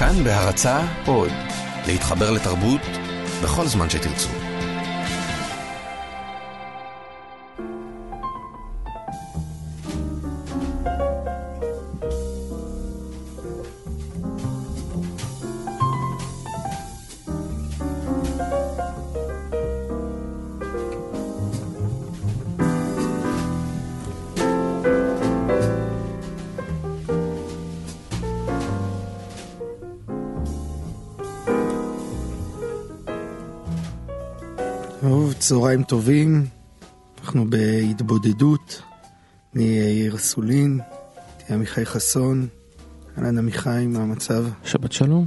כאן בהרצה עוד, להתחבר לתרבות בכל זמן שתרצו. צהריים טובים, אנחנו בהתבודדות. אני יאיר אסולין, תהיה עמיחי חסון. אהלן עמיחי, מה המצב? שבת שלום.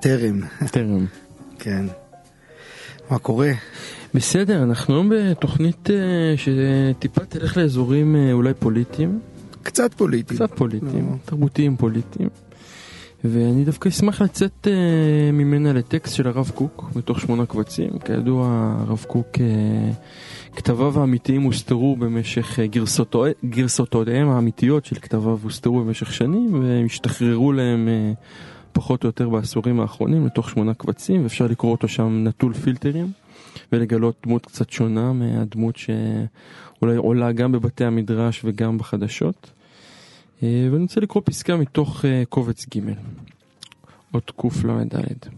טרם, טרם. כן. מה קורה? בסדר, אנחנו היום בתוכנית אה, שטיפה תלך לאזורים אה, אולי פוליטיים, קצת פוליטי. קצת פוליטיים, לא. תרבותיים פוליטיים. ואני דווקא אשמח לצאת אה, ממנה לטקסט של הרב קוק, מתוך שמונה קבצים. כידוע, הרב קוק, אה, כתביו האמיתיים הוסתרו במשך, אה, גרסותו, גרסותיהם האמיתיות של כתביו הוסתרו במשך שנים, והם השתחררו להם אה, פחות או יותר בעשורים האחרונים, לתוך שמונה קבצים, ואפשר לקרוא אותו שם נטול פילטרים, ולגלות דמות קצת שונה מהדמות שאולי עולה גם בבתי המדרש וגם בחדשות. אה, ואני רוצה לקרוא פסקה מתוך אה, קובץ ג' אות קל"ד.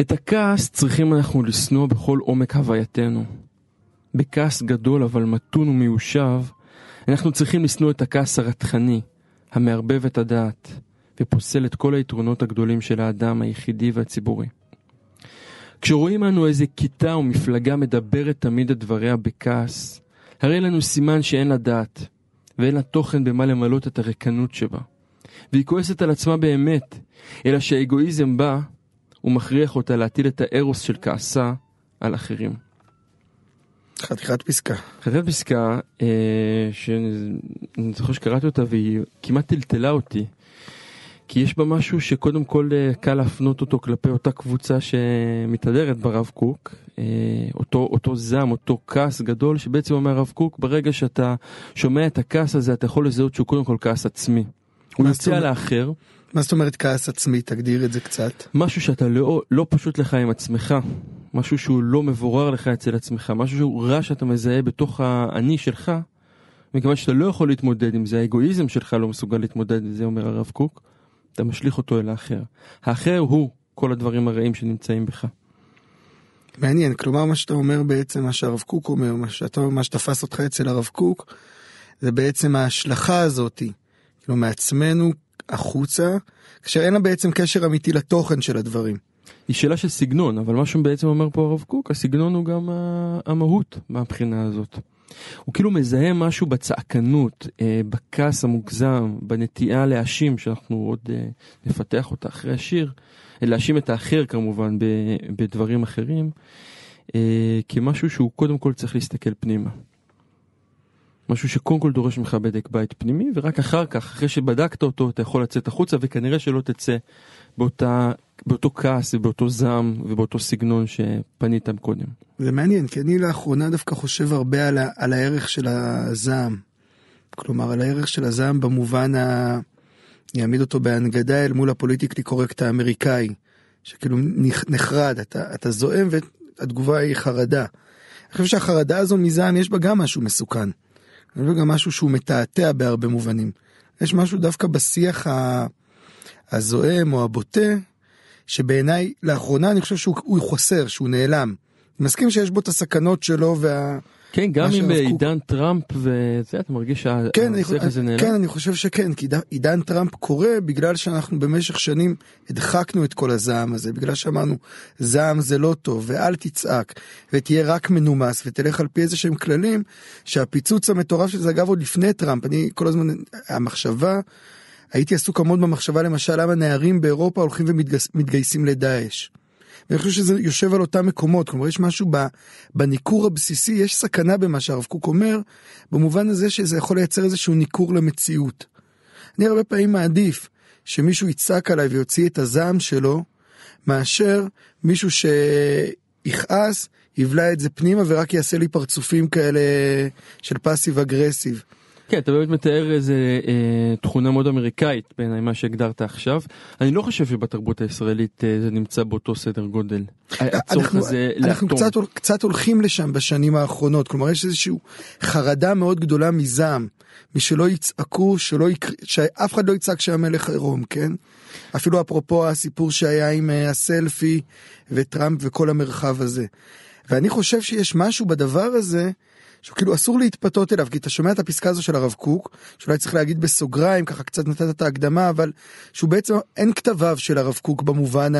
את הכעס צריכים אנחנו לשנוא בכל עומק הווייתנו. בכעס גדול אבל מתון ומיושב, אנחנו צריכים לשנוא את הכעס הרתחני, המערבב את הדעת, ופוסל את כל היתרונות הגדולים של האדם היחידי והציבורי. כשרואים אנו איזה כיתה או מפלגה מדברת תמיד את דבריה בכעס, הרי לנו סימן שאין לה דעת, ואין לה תוכן במה למלות את הריקנות שבה. והיא כועסת על עצמה באמת, אלא שהאגואיזם בא ומכריח אותה להטיל את הארוס של כעסה על אחרים. חתיכת פסקה. חתיכת פסקה אה, שאני זוכר שקראתי אותה והיא כמעט טלטלה אותי. כי יש בה משהו שקודם כל אה, קל להפנות אותו כלפי אותה קבוצה שמתהדרת ברב קוק, אה, אותו, אותו זעם, אותו כעס גדול, שבעצם אומר הרב קוק, ברגע שאתה שומע את הכעס הזה, אתה יכול לזהות שהוא קודם כל כעס עצמי. הוא יוצא אומרת? על האחר, מה זאת אומרת כעס עצמי? תגדיר את זה קצת. משהו שאתה לא, לא פשוט לך עם עצמך, משהו שהוא לא מבורר לך אצל עצמך, משהו שהוא רע שאתה מזהה בתוך האני שלך, מכיוון שאתה לא יכול להתמודד עם זה, האגואיזם שלך לא מסוגל להתמודד עם זה, אומר הרב קוק, אתה משליך אותו אל האחר. האחר הוא כל הדברים הרעים שנמצאים בך. מעניין, כלומר מה שאתה אומר בעצם, מה שהרב קוק אומר, מה, שאתה, מה שתפס אותך אצל הרב קוק, זה בעצם ההשלכה הזאתי, כאילו מעצמנו החוצה, כשאין לה בעצם קשר אמיתי לתוכן של הדברים. היא שאלה של סגנון, אבל מה שבעצם אומר פה הרב קוק, הסגנון הוא גם המהות מהבחינה הזאת. הוא כאילו מזהה משהו בצעקנות, אה, בכעס המוגזם, בנטייה להאשים, שאנחנו עוד אה, נפתח אותה אחרי השיר, אה, להאשים את האחר כמובן ב, בדברים אחרים, אה, כמשהו שהוא קודם כל צריך להסתכל פנימה. משהו שקודם כל דורש ממך בדק בית פנימי, ורק אחר כך, אחרי שבדקת אותו, אתה יכול לצאת החוצה, וכנראה שלא תצא באותה, באותו כעס ובאותו זעם ובאותו סגנון שפנית קודם. זה מעניין, כי אני לאחרונה דווקא חושב הרבה על, על הערך של הזעם. כלומר, על הערך של הזעם במובן ה... אני אעמיד אותו בהנגדה אל מול הפוליטיקלי קורקט האמריקאי, שכאילו נחרד, אתה, אתה זועם והתגובה היא חרדה. אני חושב שהחרדה הזו מזעם יש בה גם משהו מסוכן. יש בה גם משהו שהוא מתעתע בהרבה מובנים. יש משהו דווקא בשיח הזועם או הבוטה, שבעיניי לאחרונה אני חושב שהוא הוא חוסר, שהוא נעלם. אני מסכים שיש בו את הסכנות שלו וה... כן, גם שהרב קוק- בעידן טראמפ וזה, אתה מרגיש כן, שהשיח הזה נעלם? כן, אני חושב שכן, כי עידן- עידן טראמפ קורה בגלל שאנחנו במשך שנים הדחקנו את כל הזעם הזה, בגלל שאמרנו, זעם זה לא טוב, ואל תצעק, ותהיה רק מנומס, ותלך על פי איזה שהם כללים, שהפיצוץ המטורף של זה, אגב, עוד לפני טראמפ, אני כל הזמן, המחשבה, הייתי עסוק המון במחשבה, למשל, למה נערים באירופה הולכים ומתגייסים לדאעש. ואני חושב שזה יושב על אותם מקומות, כלומר יש משהו בניכור הבסיסי, יש סכנה במה שהרב קוק אומר, במובן הזה שזה יכול לייצר איזשהו ניכור למציאות. אני הרבה פעמים מעדיף שמישהו יצעק עליי ויוציא את הזעם שלו, מאשר מישהו שיכעס, יבלע את זה פנימה ורק יעשה לי פרצופים כאלה של פאסיב אגרסיב. כן, אתה באמת מתאר איזה אה, תכונה מאוד אמריקאית בעיניי, מה שהגדרת עכשיו. אני לא חושב שבתרבות הישראלית אה, זה נמצא באותו סדר גודל. הצורך אנחנו, אנחנו. קצת, קצת הולכים לשם בשנים האחרונות, כלומר יש איזושהי חרדה מאוד גדולה מזעם, משלא יצעקו, שלא יקר... שאף אחד לא יצעק שהמלך עירום, כן? אפילו אפרופו הסיפור שהיה עם אה, הסלפי וטראמפ וכל המרחב הזה. ואני חושב שיש משהו בדבר הזה, שכאילו אסור להתפתות אליו, כי אתה שומע את הפסקה הזו של הרב קוק, שאולי צריך להגיד בסוגריים, ככה קצת נתת את ההקדמה, אבל שהוא בעצם, אין כתביו של הרב קוק במובן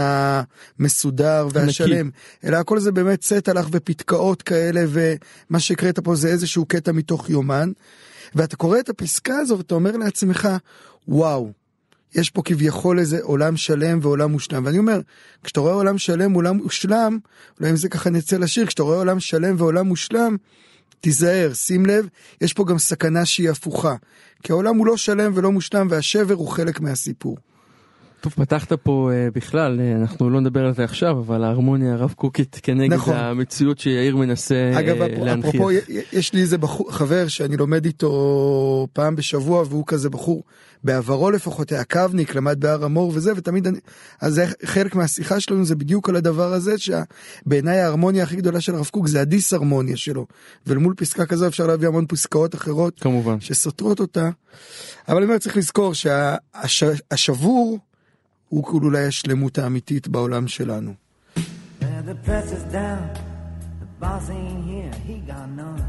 המסודר והשלם, אלא הכל זה באמת סט הלך ופתקאות כאלה, ומה שהקראת פה זה איזשהו קטע מתוך יומן, ואתה קורא את הפסקה הזו ואתה אומר לעצמך, וואו, יש פה כביכול איזה עולם שלם ועולם מושלם. ואני אומר, כשאתה רואה עולם שלם ועולם מושלם, אולי עם זה ככה נצא לשיר, כשאתה רואה עולם שלם ועולם מושלם, תיזהר, שים לב, יש פה גם סכנה שהיא הפוכה. כי העולם הוא לא שלם ולא מושלם והשבר הוא חלק מהסיפור. טוב, פתחת פה אה, בכלל, אה, אנחנו לא נדבר על זה עכשיו, אבל ההרמוניה הרב קוקית כנגד נכון. המציאות שיאיר מנסה אגב, אה, אפ- להנכיח. אפרופו, יש לי איזה בחור, חבר שאני לומד איתו פעם בשבוע, והוא כזה בחור, בעברו לפחות, היה קבניק, למד בהר המור וזה, ותמיד אני, אז זה חלק מהשיחה שלנו זה בדיוק על הדבר הזה, שבעיניי ההרמוניה הכי גדולה של הרב קוק זה הדיסהרמוניה שלו. ולמול פסקה כזו אפשר להביא המון פסקאות אחרות כמובן. שסותרות אותה. אבל אני אומר, צריך לזכור שהשבור הוא כאילו אולי השלמות האמיתית בעולם שלנו. Now the press is down, the boss ain't here, he gone on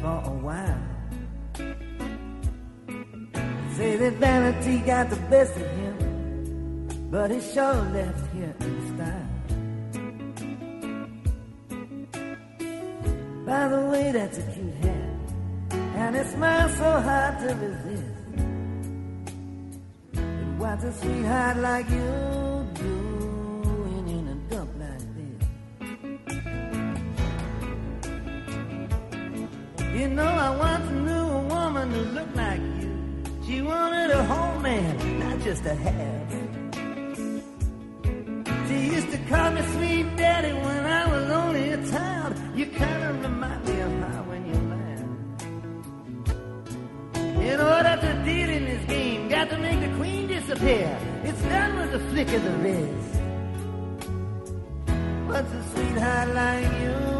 for a while. Say that vanity got the best of him, but he sure left here in style. By the way, that's a cute hat, and it smiles so hard to resist. But what's a sweetheart like you doing in a dump like this? You know, I once wanted a whole man, not just a half. She used to call me sweet daddy when I was only a child. You kind of remind me of her when you laugh. In order to deal in this game, got to make the queen disappear. It's done with a flick of the wrist. What's a sweetheart like you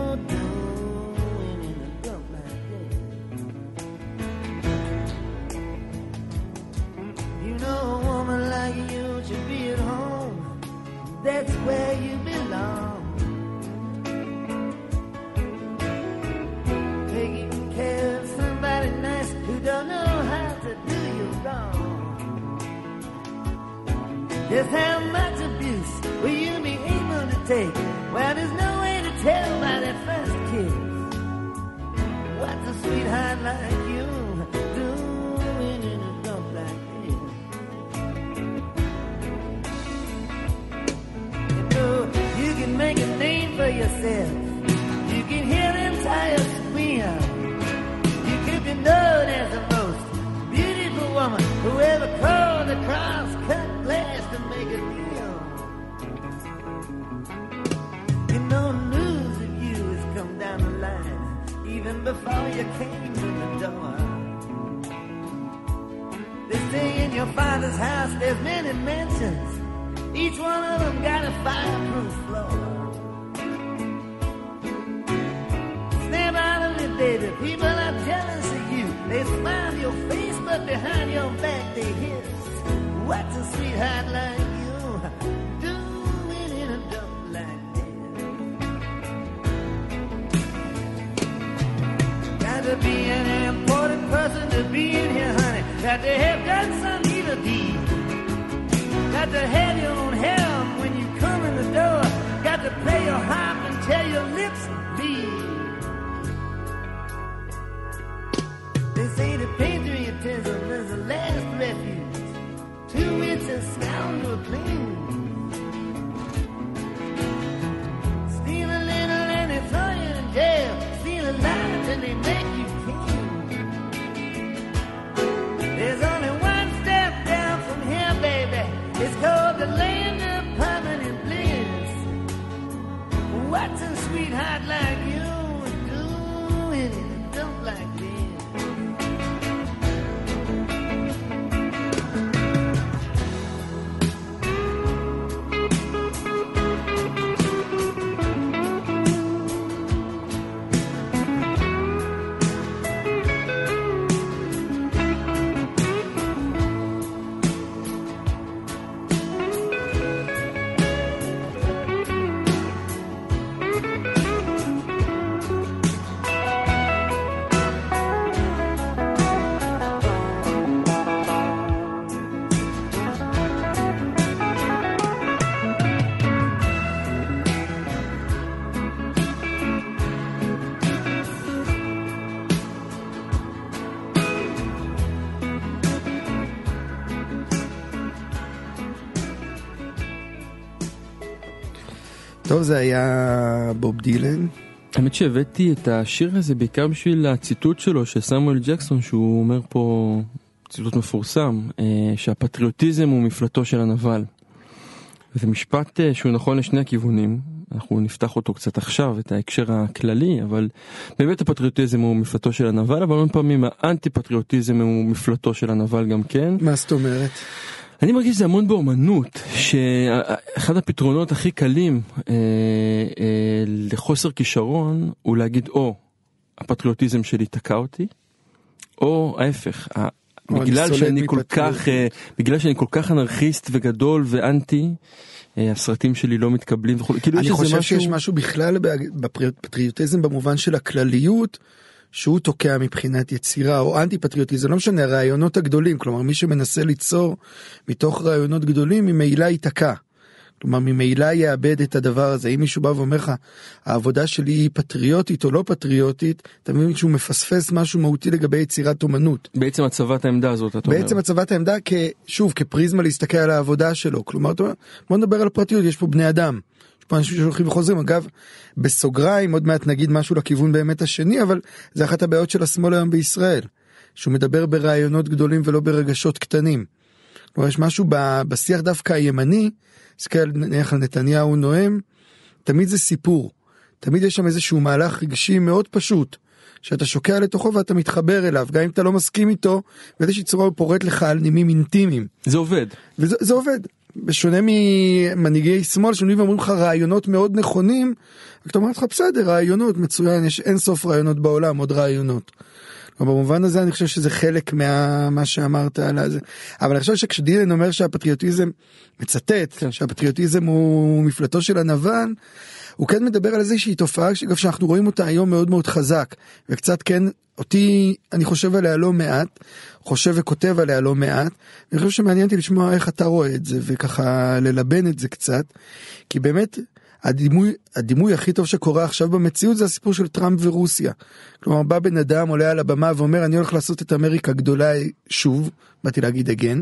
sweetheart like you doing in a dump like this? You know, you can make a name for yourself. You can hear them tires squeal. You could be known as the your house there's many mansions. Each one of them got a fireproof floor. Snap out of it, baby. People are jealous of you. They smile your face, but behind your back they hiss. What's a sweetheart like you doing in a dump like this? Got to be an important person to be in here, honey. Got to have done some evil deed. Got to have your own helm when you come in the door. Got to play your harp until your lips bleed. They say the patriotism is the last refuge to which a scoundrel clings. טוב, זה היה בוב דילן. האמת שהבאתי את השיר הזה בעיקר בשביל הציטוט שלו של סמואל ג'קסון שהוא אומר פה ציטוט מפורסם אה, שהפטריוטיזם הוא מפלטו של הנבל. וזה משפט אה, שהוא נכון לשני הכיוונים אנחנו נפתח אותו קצת עכשיו את ההקשר הכללי אבל באמת הפטריוטיזם הוא מפלטו של הנבל אבל הרבה פעמים האנטי פטריוטיזם הוא מפלטו של הנבל גם כן. מה זאת אומרת? אני מרגיש שזה המון באומנות, שאחד הפתרונות הכי קלים אה, אה, לחוסר כישרון הוא להגיד או הפטריוטיזם שלי תקע אותי, או ההפך, או בגלל אני שאני כל כך, אה, בגלל שאני כל כך אנרכיסט וגדול ואנטי, אה, הסרטים שלי לא מתקבלים וכו', כאילו יש אני חושב משהו, שיש משהו בכלל בפטריוטיזם במובן של הכלליות. שהוא תוקע מבחינת יצירה או אנטי פטריוטיזם לא משנה הרעיונות הגדולים כלומר מי שמנסה ליצור מתוך רעיונות גדולים ממילא ייתקע. כלומר ממילא יאבד את הדבר הזה אם מישהו בא ואומר לך העבודה שלי היא פטריוטית או לא פטריוטית אתה מבין שהוא מפספס משהו מהותי לגבי יצירת אומנות. בעצם הצבת העמדה הזאת, אתה אומר. בעצם הצבת העמדה כשוב כפריזמה להסתכל על העבודה שלו כלומר בוא נדבר על פרטיות יש פה בני אדם. פה אנשים שהולכים וחוזרים אגב בסוגריים עוד מעט נגיד משהו לכיוון באמת השני אבל זה אחת הבעיות של השמאל היום בישראל. שהוא מדבר ברעיונות גדולים ולא ברגשות קטנים. כלומר יש משהו ב- בשיח דווקא הימני, תסתכל נניח על נתניהו נואם, תמיד זה סיפור. תמיד יש שם איזשהו מהלך רגשי מאוד פשוט. שאתה שוקע לתוכו ואתה מתחבר אליו גם אם אתה לא מסכים איתו באיזושהי צורה הוא פורט לך על נימים אינטימיים זה עובד. וזה זה עובד. בשונה ממנהיגי שמאל שעומדים ואומרים לך רעיונות מאוד נכונים, רק אתה אומר לך בסדר רעיונות מצוין יש אין סוף רעיונות בעולם עוד רעיונות. במובן הזה אני חושב שזה חלק מה שאמרת על הזה אבל אני חושב שכשדילן אומר שהפטריוטיזם מצטט כן. שהפטריוטיזם הוא מפלטו של הנבל. הוא כן מדבר על איזושהי תופעה שאגב שאנחנו רואים אותה היום מאוד מאוד חזק וקצת כן אותי אני חושב עליה לא מעט חושב וכותב עליה לא מעט אני חושב שמעניין אותי לשמוע איך אתה רואה את זה וככה ללבן את זה קצת כי באמת הדימוי הדימוי הכי טוב שקורה עכשיו במציאות זה הסיפור של טראמפ ורוסיה. כלומר בא בן אדם עולה על הבמה ואומר אני הולך לעשות את אמריקה גדולה שוב באתי להגיד הגן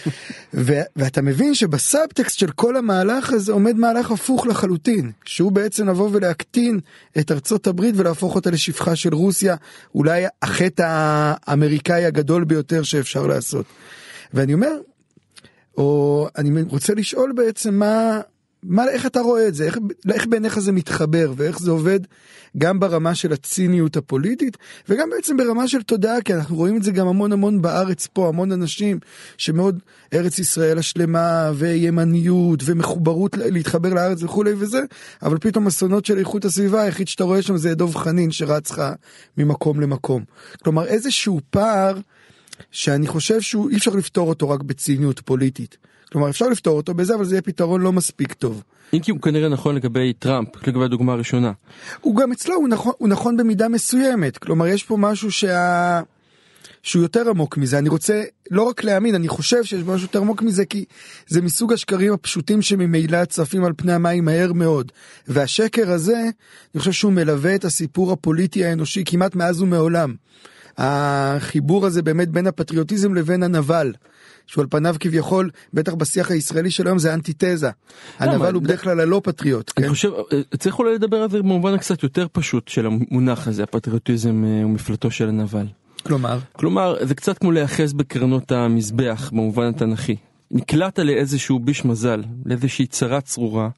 ו- ואתה מבין שבסאבטקסט של כל המהלך הזה עומד מהלך הפוך לחלוטין שהוא בעצם לבוא ולהקטין את ארצות הברית ולהפוך אותה לשפחה של רוסיה אולי החטא האמריקאי הגדול ביותר שאפשר לעשות. ואני אומר או אני רוצה לשאול בעצם מה מה איך אתה רואה את זה? איך, איך בעיניך זה מתחבר ואיך זה עובד גם ברמה של הציניות הפוליטית וגם בעצם ברמה של תודעה? כי אנחנו רואים את זה גם המון המון בארץ פה המון אנשים שמאוד ארץ ישראל השלמה וימניות ומחוברות להתחבר לארץ וכולי וזה אבל פתאום אסונות של איכות הסביבה היחיד שאתה רואה שם זה דוב חנין שרץ לך ממקום למקום. כלומר איזשהו פער שאני חושב שהוא אי אפשר לפתור אותו רק בציניות פוליטית. כלומר אפשר לפתור אותו בזה אבל זה יהיה פתרון לא מספיק טוב. אם כי הוא כנראה נכון לגבי טראמפ, לגבי הדוגמה הראשונה. הוא גם אצלו הוא נכון, הוא נכון במידה מסוימת כלומר יש פה משהו שה... שהוא יותר עמוק מזה אני רוצה לא רק להאמין אני חושב שיש משהו יותר עמוק מזה כי זה מסוג השקרים הפשוטים שממילא צפים על פני המים מהר מאוד והשקר הזה אני חושב שהוא מלווה את הסיפור הפוליטי האנושי כמעט מאז ומעולם. החיבור הזה באמת בין הפטריוטיזם לבין הנבל. שהוא על פניו כביכול בטח בשיח הישראלי של היום זה אנטיתזה. הנבל הוא בדרך כלל הלא פטריוט. אני כן? חושב, אה, צריך אולי לדבר על זה במובן הקצת יותר פשוט של המונח הזה, הפטריוטיזם אה, הוא מפלטו של הנבל. כלומר כלומר, זה קצת כמו להיאחז בקרנות המזבח במובן התנ"כי. נקלעת לאיזשהו ביש מזל, לאיזושהי צרה צרורה,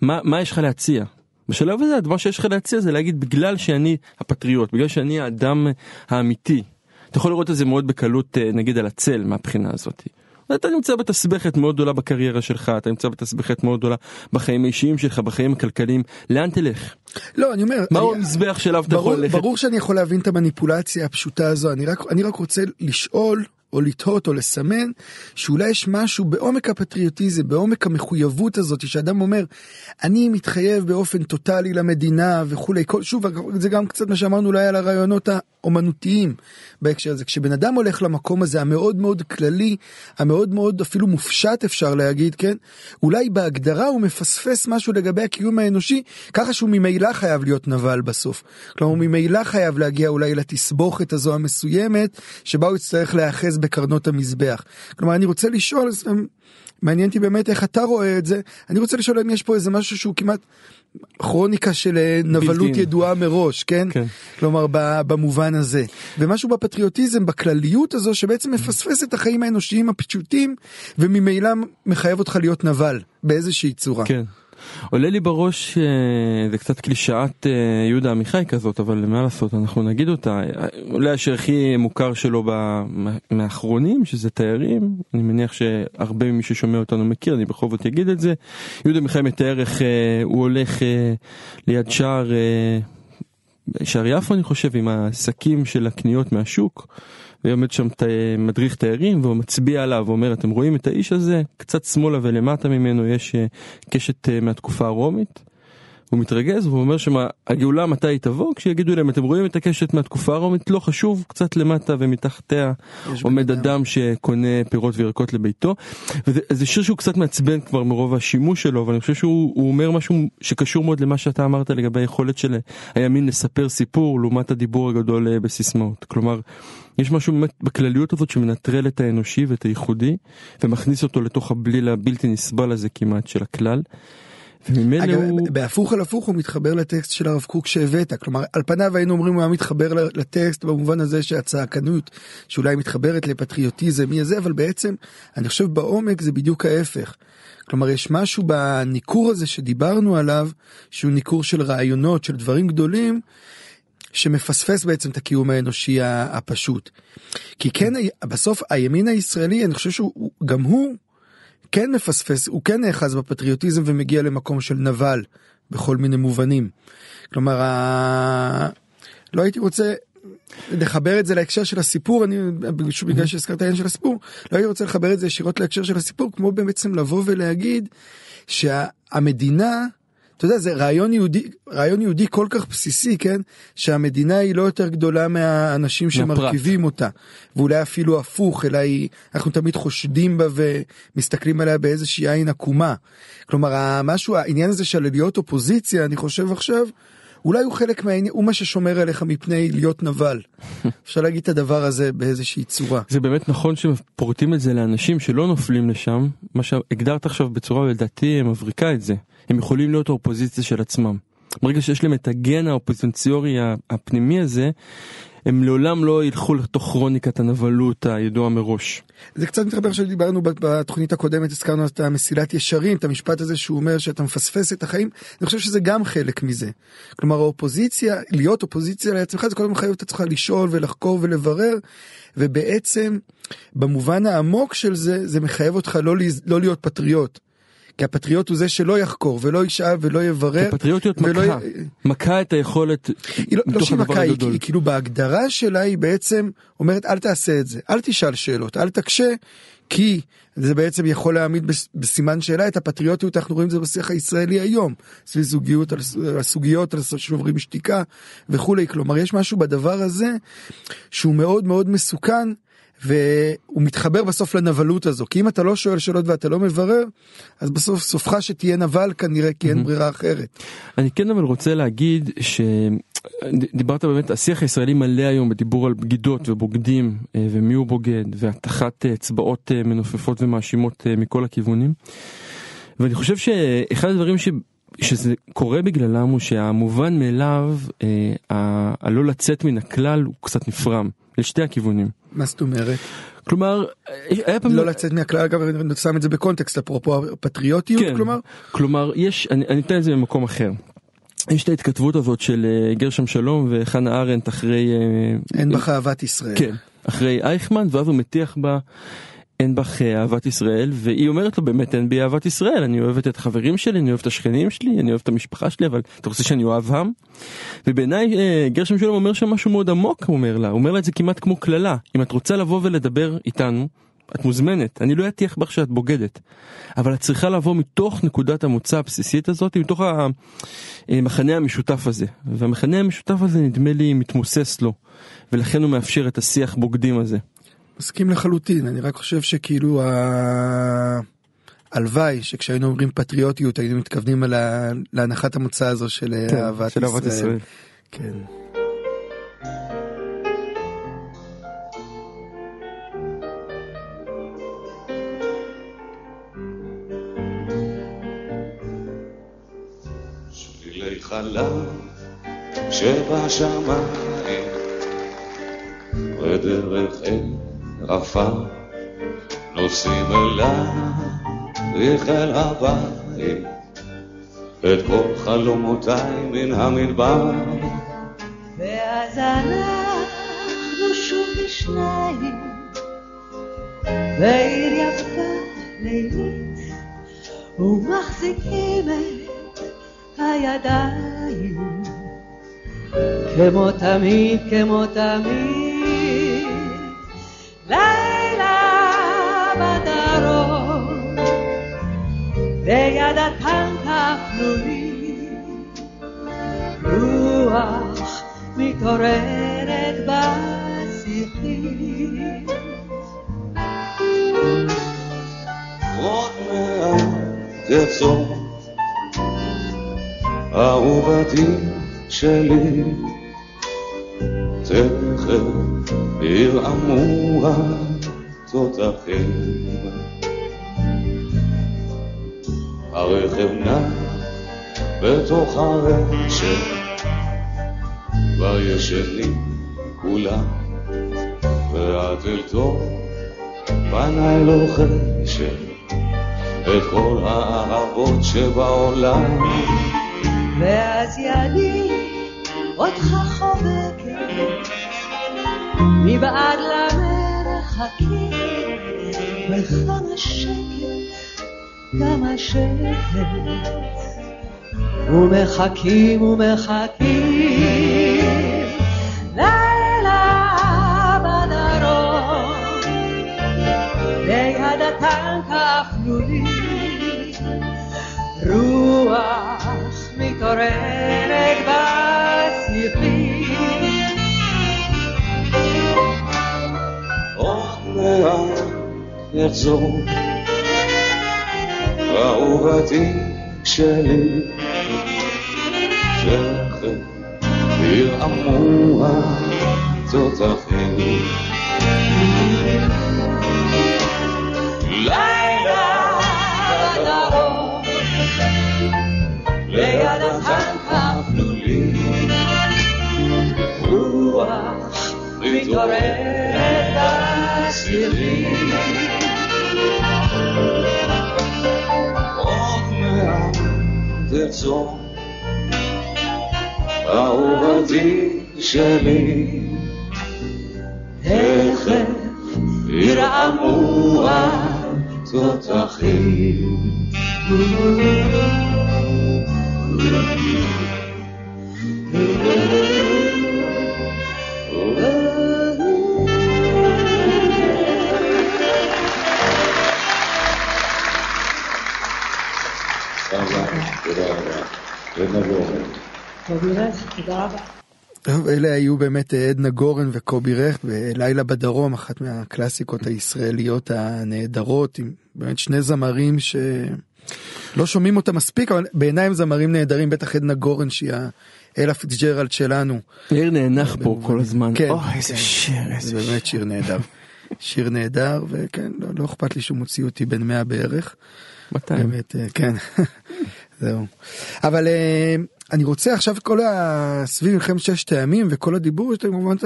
מה, מה יש לך להציע? בשלב הזה הדבר שיש לך להציע זה להגיד בגלל שאני הפטריוט, בגלל שאני האדם האמיתי. אתה יכול לראות את זה מאוד בקלות אה, נגיד על הצל מהבחינה הזאת. אתה נמצא בתסבכת מאוד גדולה בקריירה שלך, אתה נמצא בתסבכת מאוד גדולה בחיים האישיים שלך, בחיים הכלכליים, לאן תלך? לא אני אומר מהו המזבח שאליו אתה יכול ללכת? ברור שאני יכול להבין את המניפולציה הפשוטה הזו אני רק רוצה לשאול או לתהות או לסמן שאולי יש משהו בעומק הפטריוטיזם בעומק המחויבות הזאת שאדם אומר אני מתחייב באופן טוטאלי למדינה וכולי. כל שוב זה גם קצת מה שאמרנו אולי על הרעיונות האומנותיים בהקשר הזה. כשבן אדם הולך למקום הזה המאוד מאוד כללי המאוד מאוד אפילו מופשט אפשר להגיד כן? אולי בהגדרה הוא מפספס משהו לגבי הקיום האנושי ככה שהוא ממילא חייב להיות נבל בסוף. כלומר הוא ממילא חייב להגיע אולי לתסבוכת הזו המסוימת שבה הוא יצטרך להיאחז בקרנות המזבח כלומר אני רוצה לשאול מעניין אותי באמת איך אתה רואה את זה. אני רוצה לשאול אם יש פה איזה משהו שהוא כמעט כרוניקה של אה, נבלות. ידועה מראש, כן? כן. כלומר במובן הזה. ומשהו בפטריוטיזם, בכלליות הזו, שבעצם מפספס את החיים האנושיים הפשוטים, וממילא מחייב אותך להיות נבל, באיזושהי צורה. כן. עולה לי בראש, אה, זה קצת קלישאת אה, יהודה עמיחי כזאת, אבל מה לעשות, אנחנו נגיד אותה. אולי השיר הכי מוכר שלו מהאחרונים, שזה תיירים, אני מניח שהרבה ממי ששומע אותנו מכיר, אני בכל זאת אגיד את זה. יהודה עמיחי מתאר איך אה, הוא הולך ליד שער, שער יפו אני חושב, עם השקים של הקניות מהשוק. ועומד שם ת- מדריך תיירים והוא מצביע עליו ואומר אתם רואים את האיש הזה קצת שמאלה ולמטה ממנו יש אה, קשת אה, מהתקופה הרומית. הוא מתרגז והוא אומר שהגאולה מתי תבוא כשיגידו להם אתם רואים את הקשת מהתקופה הרומית לא חשוב קצת למטה ומתחתיה עומד אדם. אדם שקונה פירות וירקות לביתו. וזה זה שיר שהוא קצת מעצבן כבר מרוב השימוש שלו אבל אני חושב שהוא הוא אומר משהו שקשור מאוד למה שאתה אמרת לגבי היכולת של הימין לספר סיפור לעומת הדיבור הגדול אה, בסיסמאות. כלומר יש משהו באמת בכלליות הזאת שמנטרל את האנושי ואת הייחודי ומכניס אותו לתוך הבליל הבלתי נסבל הזה כמעט של הכלל. וממילא אגב, הוא... בהפוך על הפוך הוא מתחבר לטקסט של הרב קוק שהבאת, כלומר על פניו היינו אומרים הוא היה מתחבר לטקסט במובן הזה שהצעקנות שאולי מתחברת לפטריוטיזם מי זה, אבל בעצם אני חושב בעומק זה בדיוק ההפך. כלומר יש משהו בניכור הזה שדיברנו עליו שהוא ניכור של רעיונות של דברים גדולים שמפספס בעצם את הקיום האנושי הפשוט. כי כן בסוף הימין הישראלי אני חושב שהוא הוא- גם הוא כן מפספס, הוא כן נאחז בפטריוטיזם ומגיע למקום של נבל בכל מיני מובנים. כלומר, ה... לא הייתי רוצה לחבר את זה להקשר של הסיפור, אני, בגלל שהזכרת העניין של הסיפור, לא הייתי רוצה לחבר את זה ישירות להקשר של הסיפור, כמו בעצם לבוא ולהגיד שהמדינה, אתה יודע, זה רעיון יהודי, רעיון יהודי כל כך בסיסי, כן? שהמדינה היא לא יותר גדולה מהאנשים. שמרכיבים אותה. ואולי אפילו הפוך, אלא היא, אנחנו תמיד חושדים בה ומסתכלים עליה באיזושהי עין עקומה. כלומר, המשהו, העניין הזה של להיות אופוזיציה, אני חושב עכשיו, אולי הוא חלק מהעניין, הוא מה ששומר עליך מפני להיות נבל. אפשר להגיד את הדבר הזה באיזושהי צורה. זה באמת נכון שפורטים את זה לאנשים שלא נופלים לשם, מה שהגדרת עכשיו בצורה לדעתי מבריקה את זה. הם יכולים להיות האופוזיציה של עצמם. ברגע שיש להם את הגן האופוזיציורי הפנימי הזה, הם לעולם לא ילכו לתוך כרוניקת הנבלות הידועה מראש. זה קצת מתחבר שדיברנו בת- בתוכנית הקודמת, הזכרנו את המסילת ישרים, את המשפט הזה שהוא אומר שאתה מפספס את החיים, אני חושב שזה גם חלק מזה. כלומר האופוזיציה, להיות אופוזיציה לעצמך זה קודם מחייב את עצמך לשאול ולחקור ולברר, ובעצם במובן העמוק של זה, זה מחייב אותך לא, לא להיות פטריוט. כי הפטריוט הוא זה שלא יחקור ולא ישאל ולא יברר. הפטריוטיות ולא מכה, מכה את היכולת היא לא, לא שהיא מכה, היא. היא כאילו בהגדרה שלה היא בעצם אומרת אל תעשה את זה, אל תשאל שאלות, אל תקשה, כי זה בעצם יכול להעמיד בס- בסימן שאלה את הפטריוטיות, אנחנו רואים את זה בשיח הישראלי היום, סביב זוגיות, על הסוגיות, על שוברים שתיקה וכולי, כלומר יש משהו בדבר הזה שהוא מאוד מאוד מסוכן. והוא מתחבר בסוף לנבלות הזו כי אם אתה לא שואל שאלות ואתה לא מברר אז בסוף סופך שתהיה נבל כנראה כי אין ברירה אחרת. אני כן אבל רוצה להגיד שדיברת באמת השיח הישראלי מלא היום בדיבור על בגידות ובוגדים אה, ומי הוא בוגד והטחת אצבעות אה, מנופפות ומאשימות אה, מכל הכיוונים. ואני חושב שאחד הדברים ש... שזה קורה בגללם הוא שהמובן מאליו אה, הלא לצאת מן הכלל הוא קצת נפרם לשתי הכיוונים. מה זאת אומרת? כלומר היה פעם לא לצאת מהכלל אגב אני שם את זה בקונטקסט אפרופו הפטריוטיות כן. כלומר כלומר יש אני, אני אתן את זה במקום אחר. יש את ההתכתבות הזאת של אה, גרשם שלום וחנה ארנדט אחרי אה, אין בך אהבת ישראל. כן אחרי אייכמן ואז הוא מטיח בה אין בך אה, אהבת ישראל והיא אומרת לו באמת אין בי אהבת ישראל אני אוהבת את החברים שלי אני אוהבת את השכנים שלי אני אוהבת את המשפחה שלי אבל אתה רוצה שאני אוהב עם. ובעיניי אה, גרשם שלום אומר שם משהו מאוד עמוק הוא אומר לה הוא אומר לה את זה כמעט כמו קללה אם את רוצה לבוא ולדבר איתנו. את מוזמנת אני לא אטיח בך שאת בוגדת אבל את צריכה לבוא מתוך נקודת המוצא הבסיסית הזאת מתוך המחנה המשותף הזה והמחנה המשותף הזה נדמה לי מתמוסס לו ולכן הוא מאפשר את השיח בוגדים הזה. מסכים לחלוטין, אני רק חושב שכאילו ה... הלוואי שכשהיינו אומרים פטריוטיות היינו מתכוונים להנחת המוצא הזו של אה, כן, אהבת של ישראל. ישראל. כן. חלב שבשמיים ודרך אין עפר נוסעים אלייך אל הבית את כל חלומותיי מן המדבר. ואז אנחנו שוב בשניים בעיר יפה לילית ומחזיקים את הידיים. כמו תמיד, כמו תמיד לילה בדרום ליד הטנק האפלולי רוח מתעוררת בשיחים עוד מעט יחזור אהובתי שלי תכף ירעמו התותחים הרכב נע בתוך הרשת כבר ישנים כולם והדלתות פניי לוחשת את כל האהבות שבעולם. ואז ידי אותך חובקת. מבעד למרחקים וכמה שקט, כמה שקט. ומחכים ומחכים לילה בדרום ליד הטנק האפלולי רוח מתעוררת מעט יחזור. אהובתי שלי תכף ירעמו התותחים. לילה בדרום ליד האפלולי רוח מתעוררת בשיחים עוד מעט תחזור אהובתי שלי תכף ירעמו התותחים תודה תודה רבה. טוב, אלה היו באמת אה, עדנה גורן וקובי רכט בלילה בדרום, אחת מהקלאסיקות הישראליות הנהדרות, עם באמת שני זמרים שלא שומעים אותם מספיק, אבל בעיניי הם זמרים נהדרים, בטח עדנה גורן שהיא האלה פיצג'רלד שלנו. יאיר נאנח פה כל הזמן. כן, אוי, איזה. שיר, זה איזה שיר. באמת שיר נהדר. שיר נהדר, וכן, לא, לא אכפת לי שהוא מוציא אותי בן 100 בערך. 200. באמת, אה, כן, זהו. אבל אה, אני רוצה עכשיו כל ה... סביב מלחמת ששת הימים וכל הדיבור, יש לנו כמובן את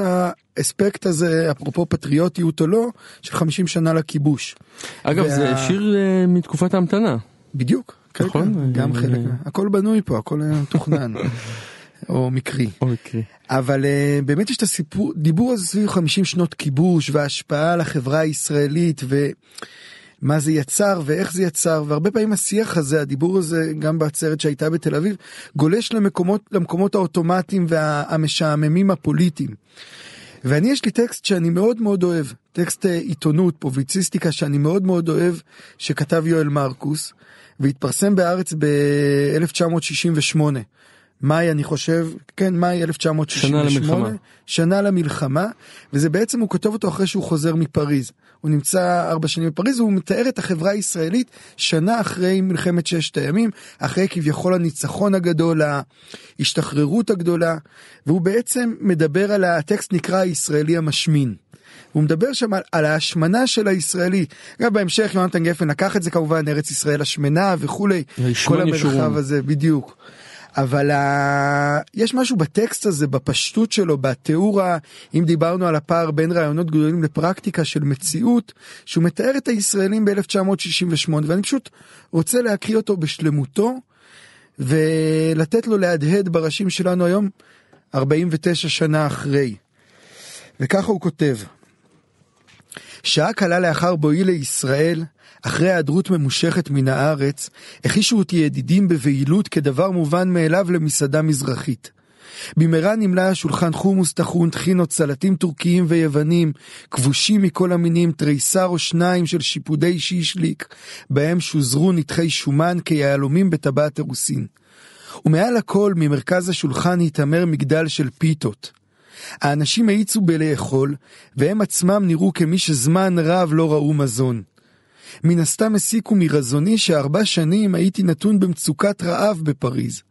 האספקט הזה, אפרופו פטריוטיות או לא, של 50 שנה לכיבוש. אגב, וה- זה שיר אה, מתקופת ההמתנה. בדיוק, כן, נכון? כן, גם אה, חלק, הכל בנוי פה, הכל היה מתוכנן, או מקרי. או מקרי. אבל uh, באמת יש את הסיפור, דיבור הזה סביב 50 שנות כיבוש וההשפעה על החברה הישראלית ומה זה יצר ואיך זה יצר והרבה פעמים השיח הזה, הדיבור הזה גם בעצרת שהייתה בתל אביב, גולש למקומות, למקומות האוטומטיים והמשעממים הפוליטיים. ואני יש לי טקסט שאני מאוד מאוד אוהב, טקסט אה, עיתונות, פובליציסטיקה שאני מאוד מאוד אוהב, שכתב יואל מרקוס, והתפרסם בארץ ב-1968. מאי אני חושב, כן מאי 1968, שנה למלחמה. שנה למלחמה, וזה בעצם הוא כותב אותו אחרי שהוא חוזר מפריז. הוא נמצא ארבע שנים בפריז והוא מתאר את החברה הישראלית שנה אחרי מלחמת ששת הימים, אחרי כביכול הניצחון הגדול, ההשתחררות הגדולה, והוא בעצם מדבר על הטקסט נקרא הישראלי המשמין. הוא מדבר שם על, על ההשמנה של הישראלי. גם בהמשך יונתן גפן לקח את זה כמובן, ארץ ישראל השמנה וכולי. כל המרחב ישורון. הזה, בדיוק. אבל ה... יש משהו בטקסט הזה, בפשטות שלו, בתיאור. אם דיברנו על הפער בין רעיונות גדולים לפרקטיקה של מציאות, שהוא מתאר את הישראלים ב-1968, ואני פשוט רוצה להקריא אותו בשלמותו, ולתת לו להדהד בראשים שלנו היום, 49 שנה אחרי. וככה הוא כותב: שעה קלה לאחר בואי לישראל, אחרי היעדרות ממושכת מן הארץ, הכישו אותי ידידים בבהילות כדבר מובן מאליו למסעדה מזרחית. במהרה נמלא השולחן חומוס טחון, טחינות, סלטים טורקיים ויוונים, כבושים מכל המינים, תריסר או שניים של שיפודי שישליק, בהם שוזרו נתחי שומן כיהלומים בטבעת אירוסין. ומעל הכל, ממרכז השולחן התעמר מגדל של פיתות. האנשים האיצו בלאכול, והם עצמם נראו כמי שזמן רב לא ראו מזון. מן הסתם הסיקו מרזוני שארבע שנים הייתי נתון במצוקת רעב בפריז.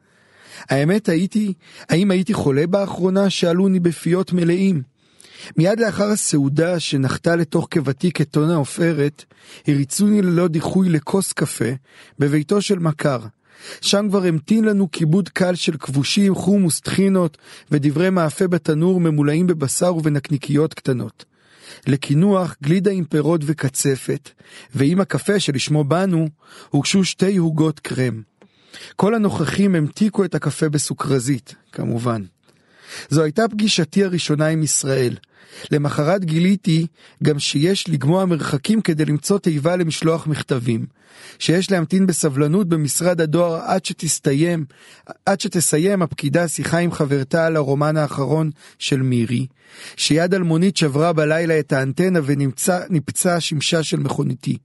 האמת הייתי, האם הייתי חולה באחרונה? שאלוני בפיות מלאים. מיד לאחר הסעודה שנחתה לתוך קיבתי כטונה עופרת, הריצוני ללא דיחוי לכוס קפה בביתו של מכר. שם כבר המתין לנו כיבוד קל של כבושים, חומוס, טחינות ודברי מאפה בתנור ממולאים בבשר ובנקניקיות קטנות. לקינוח גלידה עם פירות וקצפת, ועם הקפה שלשמו באנו, הוגשו שתי עוגות קרם. כל הנוכחים המתיקו את הקפה בסוכרזית, כמובן. זו הייתה פגישתי הראשונה עם ישראל. למחרת גיליתי גם שיש לגמוע מרחקים כדי למצוא תיבה למשלוח מכתבים, שיש להמתין בסבלנות במשרד הדואר עד שתסתיים, עד שתסיים הפקידה שיחה עם חברתה על הרומן האחרון של מירי, שיד אלמונית שברה בלילה את האנטנה ונפצע שמשה של מכוניתי.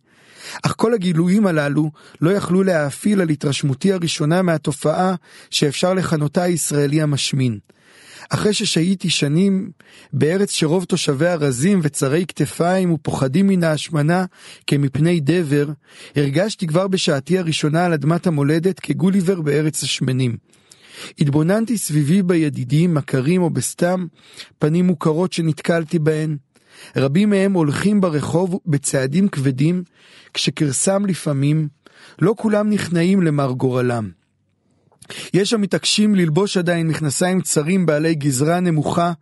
אך כל הגילויים הללו לא יכלו להאפיל על התרשמותי הראשונה מהתופעה שאפשר לכנותה הישראלי המשמין. אחרי ששהיתי שנים בארץ שרוב תושביה רזים וצרי כתפיים ופוחדים מן ההשמנה כמפני דבר, הרגשתי כבר בשעתי הראשונה על אדמת המולדת כגוליבר בארץ השמנים. התבוננתי סביבי בידידים, מכרים או בסתם פנים מוכרות שנתקלתי בהן. רבים מהם הולכים ברחוב בצעדים כבדים, כשכרסם לפעמים, לא כולם נכנעים למר גורלם. יש המתעקשים ללבוש עדיין מכנסיים צרים בעלי גזרה נמוכה,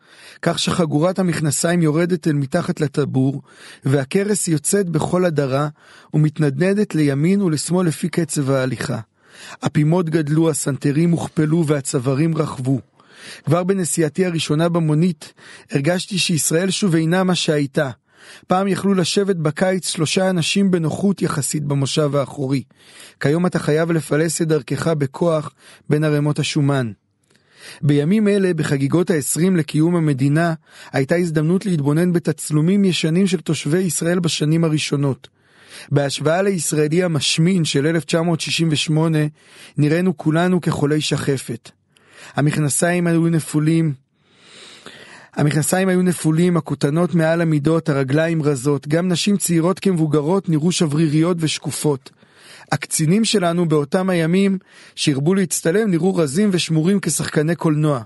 כך שחגורת המכנסיים יורדת אל מתחת לטבור, והכרס יוצאת בכל הדרה, ומתנדנדת לימין ולשמאל לפי קצב ההליכה. הפימות גדלו, הסנטרים הוכפלו והצווארים רכבו. כבר בנסיעתי הראשונה במונית הרגשתי שישראל שוב אינה מה שהייתה. פעם יכלו לשבת בקיץ שלושה אנשים בנוחות יחסית במושב האחורי. כיום אתה חייב לפלס את דרכך בכוח בין ערימות השומן. בימים אלה, בחגיגות ה-20 לקיום המדינה, הייתה הזדמנות להתבונן בתצלומים ישנים של תושבי ישראל בשנים הראשונות. בהשוואה לישראלי המשמין של 1968, נראינו כולנו כחולי שחפת. המכנסיים היו נפולים, המכנסיים היו נפולים, הכותנות מעל המידות, הרגליים רזות, גם נשים צעירות כמבוגרות נראו שבריריות ושקופות. הקצינים שלנו באותם הימים שהרבו להצטלם נראו רזים ושמורים כשחקני קולנוע.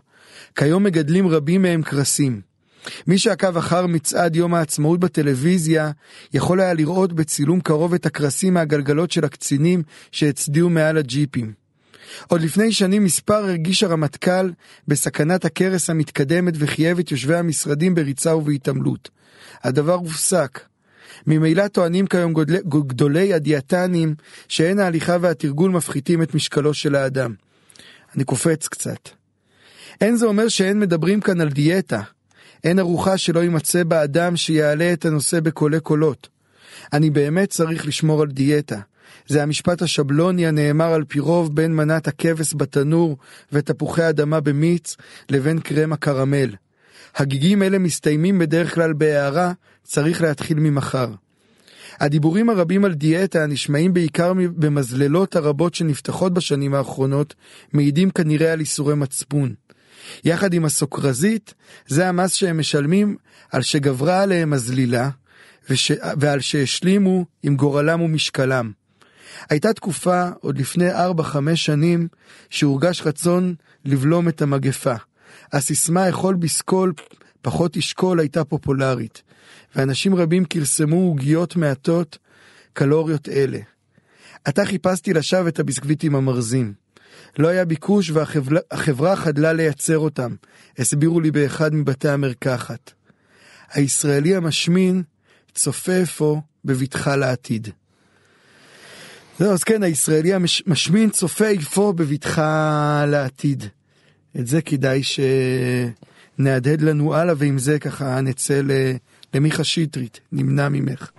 כיום מגדלים רבים מהם קרסים. מי שעקב אחר מצעד יום העצמאות בטלוויזיה יכול היה לראות בצילום קרוב את הקרסים מהגלגלות של הקצינים שהצדיעו מעל הג'יפים. עוד לפני שנים מספר הרגיש הרמטכ"ל בסכנת הכרס המתקדמת וחייב את יושבי המשרדים בריצה ובהתעמלות. הדבר הופסק. ממילא טוענים כיום גודלי, גדולי הדיאטנים שאין ההליכה והתרגול מפחיתים את משקלו של האדם. אני קופץ קצת. אין זה אומר שאין מדברים כאן על דיאטה. אין ארוחה שלא יימצא בה אדם שיעלה את הנושא בקולי קולות. אני באמת צריך לשמור על דיאטה. זה המשפט השבלוני הנאמר על פי רוב בין מנת הכבש בתנור ותפוחי אדמה במיץ לבין קרם הקרמל. הגיגים אלה מסתיימים בדרך כלל בהערה, צריך להתחיל ממחר. הדיבורים הרבים על דיאטה הנשמעים בעיקר במזללות הרבות שנפתחות בשנים האחרונות, מעידים כנראה על איסורי מצפון. יחד עם הסוכרזית, זה המס שהם משלמים על שגברה עליהם הזלילה, וש... ועל שהשלימו עם גורלם ומשקלם. הייתה תקופה, עוד לפני 4-5 שנים, שהורגש רצון לבלום את המגפה. הסיסמה אכול בסקול, פחות תשקול הייתה פופולרית, ואנשים רבים כרסמו עוגיות מעטות, קלוריות אלה. עתה חיפשתי לשווא את הביסקוויטים המרזים. לא היה ביקוש והחברה חדלה לייצר אותם, הסבירו לי באחד מבתי המרקחת. הישראלי המשמין צופה אפוא בבטחה לעתיד. זהו, אז כן, הישראלי המשמין צופה אפוא בבטחה לעתיד. את זה כדאי שנהדהד לנו הלאה, ועם זה ככה נצא למיכה שטרית, נמנע ממך.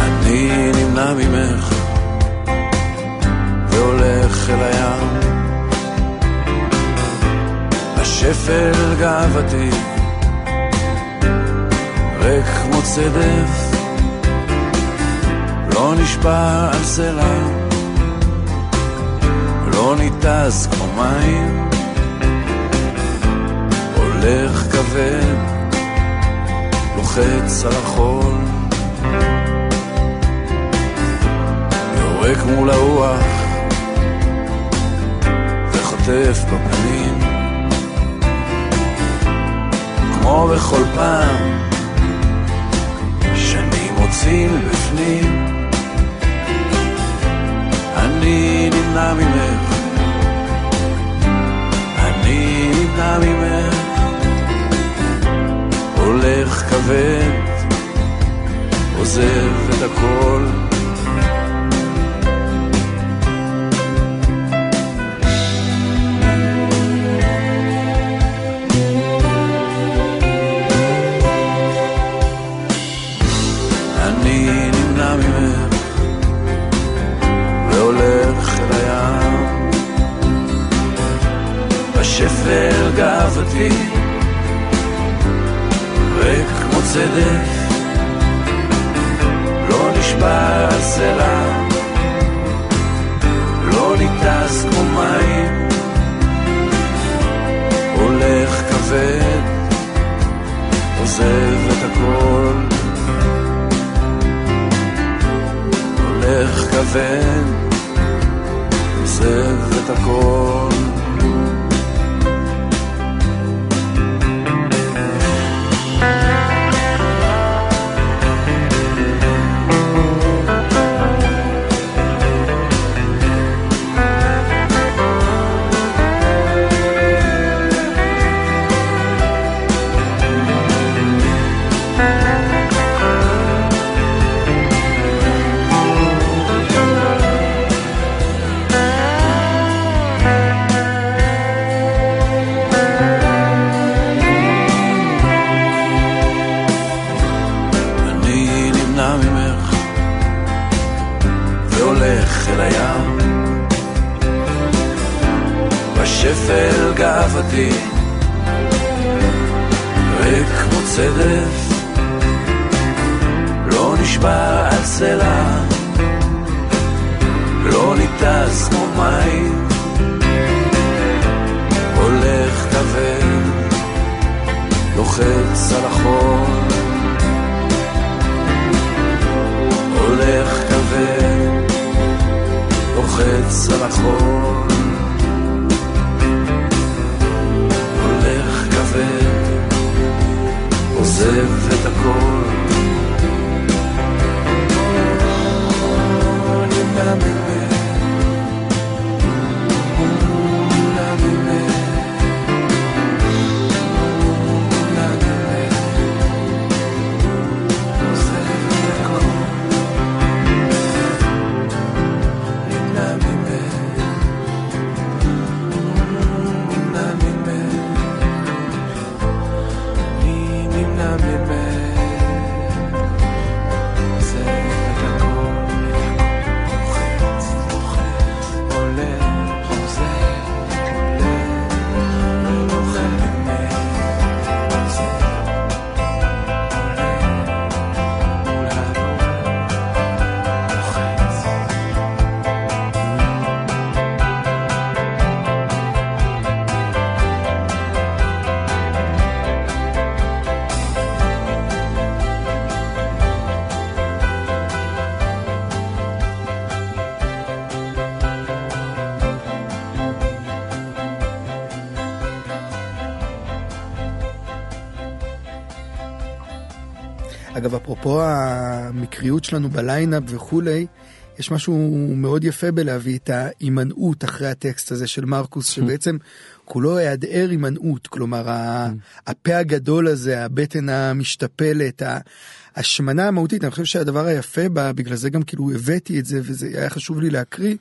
אני נמנע ממך והולך אל הים השפל גאוותי כמו צדף. לא נשפע על סלע. לא ניתז כמו מים. הולך כבד לוחץ על החול. יורק מול הרוח וחוטף בפנים. כמו בכל פעם שאני מוציא מבפנים אני נמנע ממך. אני נמנע ממך. הולך כבד עוזב את הכל גאוותי ריק כמו צדף לא נשבע על סלע. לא ניתז כמו מים. הולך כבד. עוזב את הכל. הולך כבד. עוזב את הכל בשפל גאוותי. ריק כמו צדף. לא נשבע על סלע. לא ניתז כמו מים. הולך כבד. לוחץ על החול הולך כבד, לוחץ על החול. עוזב את הכל. אגב, אפרופו המקריות שלנו בליינאפ וכולי, יש משהו מאוד יפה בלהביא את ההימנעות אחרי הטקסט הזה של מרקוס, שבעצם כולו היעדר הימנעות, כלומר ה- הפה הגדול הזה, הבטן המשתפלת, ה- השמנה המהותית, אני חושב שהדבר היפה בה, בגלל זה גם כאילו הבאתי את זה וזה היה חשוב לי להקריא,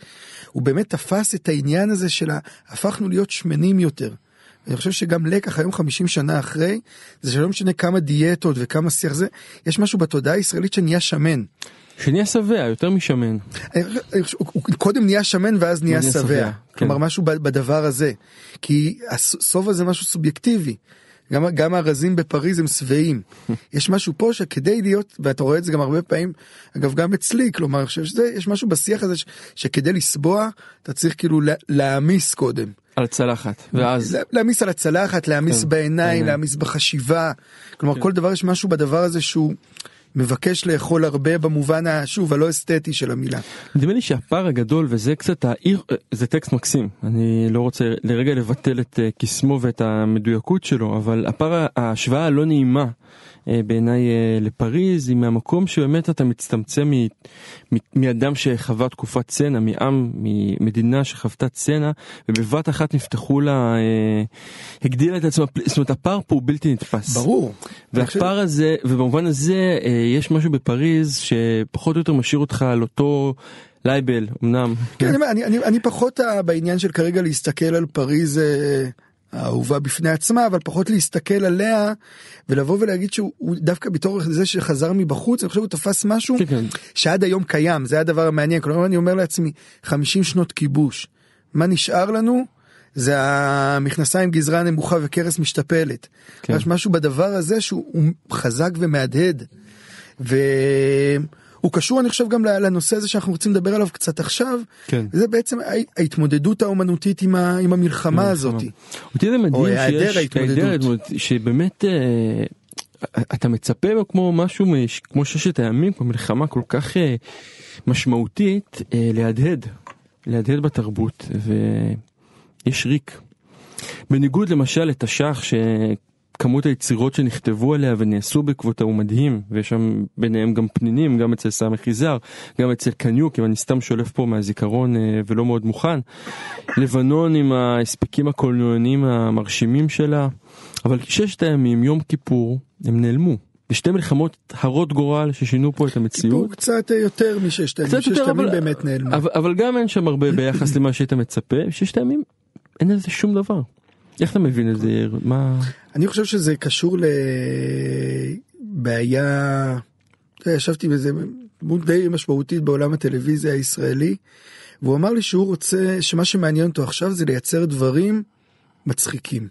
הוא באמת תפס את העניין הזה של הפכנו להיות שמנים יותר. אני חושב שגם לקח היום 50 שנה אחרי, זה שלא משנה כמה דיאטות וכמה שיח זה, יש משהו בתודעה הישראלית שנהיה שמן. שנהיה שבע, יותר משמן. הוא קודם נהיה שמן ואז נהיה שבע. כלומר כן. משהו בדבר הזה. כי השובע זה משהו סובייקטיבי. גם, גם הארזים בפריז הם שבעים. יש משהו פה שכדי להיות, ואתה רואה את זה גם הרבה פעמים, אגב גם אצלי, כלומר שזה, יש משהו בשיח הזה ש, שכדי לסבוע אתה צריך כאילו לה- להעמיס קודם. על צלחת. ואז... לה- להעמיס על הצלחת, להעמיס כן, בעיניים. להעמיס בחשיבה. כלומר כל דבר יש משהו בדבר הזה שהוא מבקש לאכול הרבה במובן השוב הלא אסתטי של המילה. נדמה לי שהפער הגדול וזה קצת העיר זה טקסט מקסים אני לא רוצה לרגע לבטל את אה, קסמו ואת המדויקות שלו אבל הפער ההשוואה הלא נעימה בעיניי אה, לפריז היא מהמקום שבאמת אתה מצטמצם מ- מ- מאדם שחווה תקופת צנע מעם ממדינה שחוותה צנע ובבת אחת נפתחו לה אה, הגדילה את עצמה זאת אומרת הפער פה הוא בלתי נתפס. ברור. והפער הזה ובמובן הזה אה, יש משהו בפריז שפחות או יותר משאיר אותך על אותו לייבל אמנם כן, אני, אני, אני, אני פחות אה, בעניין של כרגע להסתכל על פריז אה, האהובה בפני עצמה, אבל פחות להסתכל עליה ולבוא ולהגיד שהוא הוא דווקא בתור זה שחזר מבחוץ, אני חושב הוא תפס משהו כן, כן. שעד היום קיים, זה הדבר המעניין. כלומר, אני אומר לעצמי, 50 שנות כיבוש, מה נשאר לנו? זה המכנסיים גזרה נמוכה וכרס משתפלת. כן. יש משהו בדבר הזה שהוא הוא חזק ומהדהד. והוא קשור אני חושב גם לנושא הזה שאנחנו רוצים לדבר עליו קצת עכשיו. כן. זה בעצם ההתמודדות האומנותית עם, ה, עם המלחמה הזאת. אותי זה מדהים שיש. היעדר ההתמודדות, שבאמת אה, אתה מצפה כמו משהו מש- כמו ששת הימים כמו מלחמה כל כך אה, משמעותית אה, להדהד להדהד בתרבות ויש ריק. בניגוד למשל לתש"ח שכמות היצירות שנכתבו עליה ונעשו בעקבותה הוא מדהים ויש שם ביניהם גם פנינים גם אצל סמך יזהר גם אצל קניוק אם אני סתם שולף פה מהזיכרון אה, ולא מאוד מוכן. לבנון עם ההספקים הקולנועניים המרשימים שלה אבל ששת הימים יום כיפור הם נעלמו. בשתי מלחמות הרות גורל ששינו פה את המציאות. כיפור קצת יותר מששת הימים, ששת הימים אבל- באמת נעלמו. אבל, אבל גם אין שם הרבה ביחס למה שהיית מצפה, ששת הימים אין לזה שום דבר. איך אתה מבין את זה? מה... אני חושב שזה קשור לבעיה, ישבתי באיזה דמות די משמעותית בעולם הטלוויזיה הישראלי, והוא אמר לי שהוא רוצה, שמה שמעניין אותו עכשיו זה לייצר דברים מצחיקים.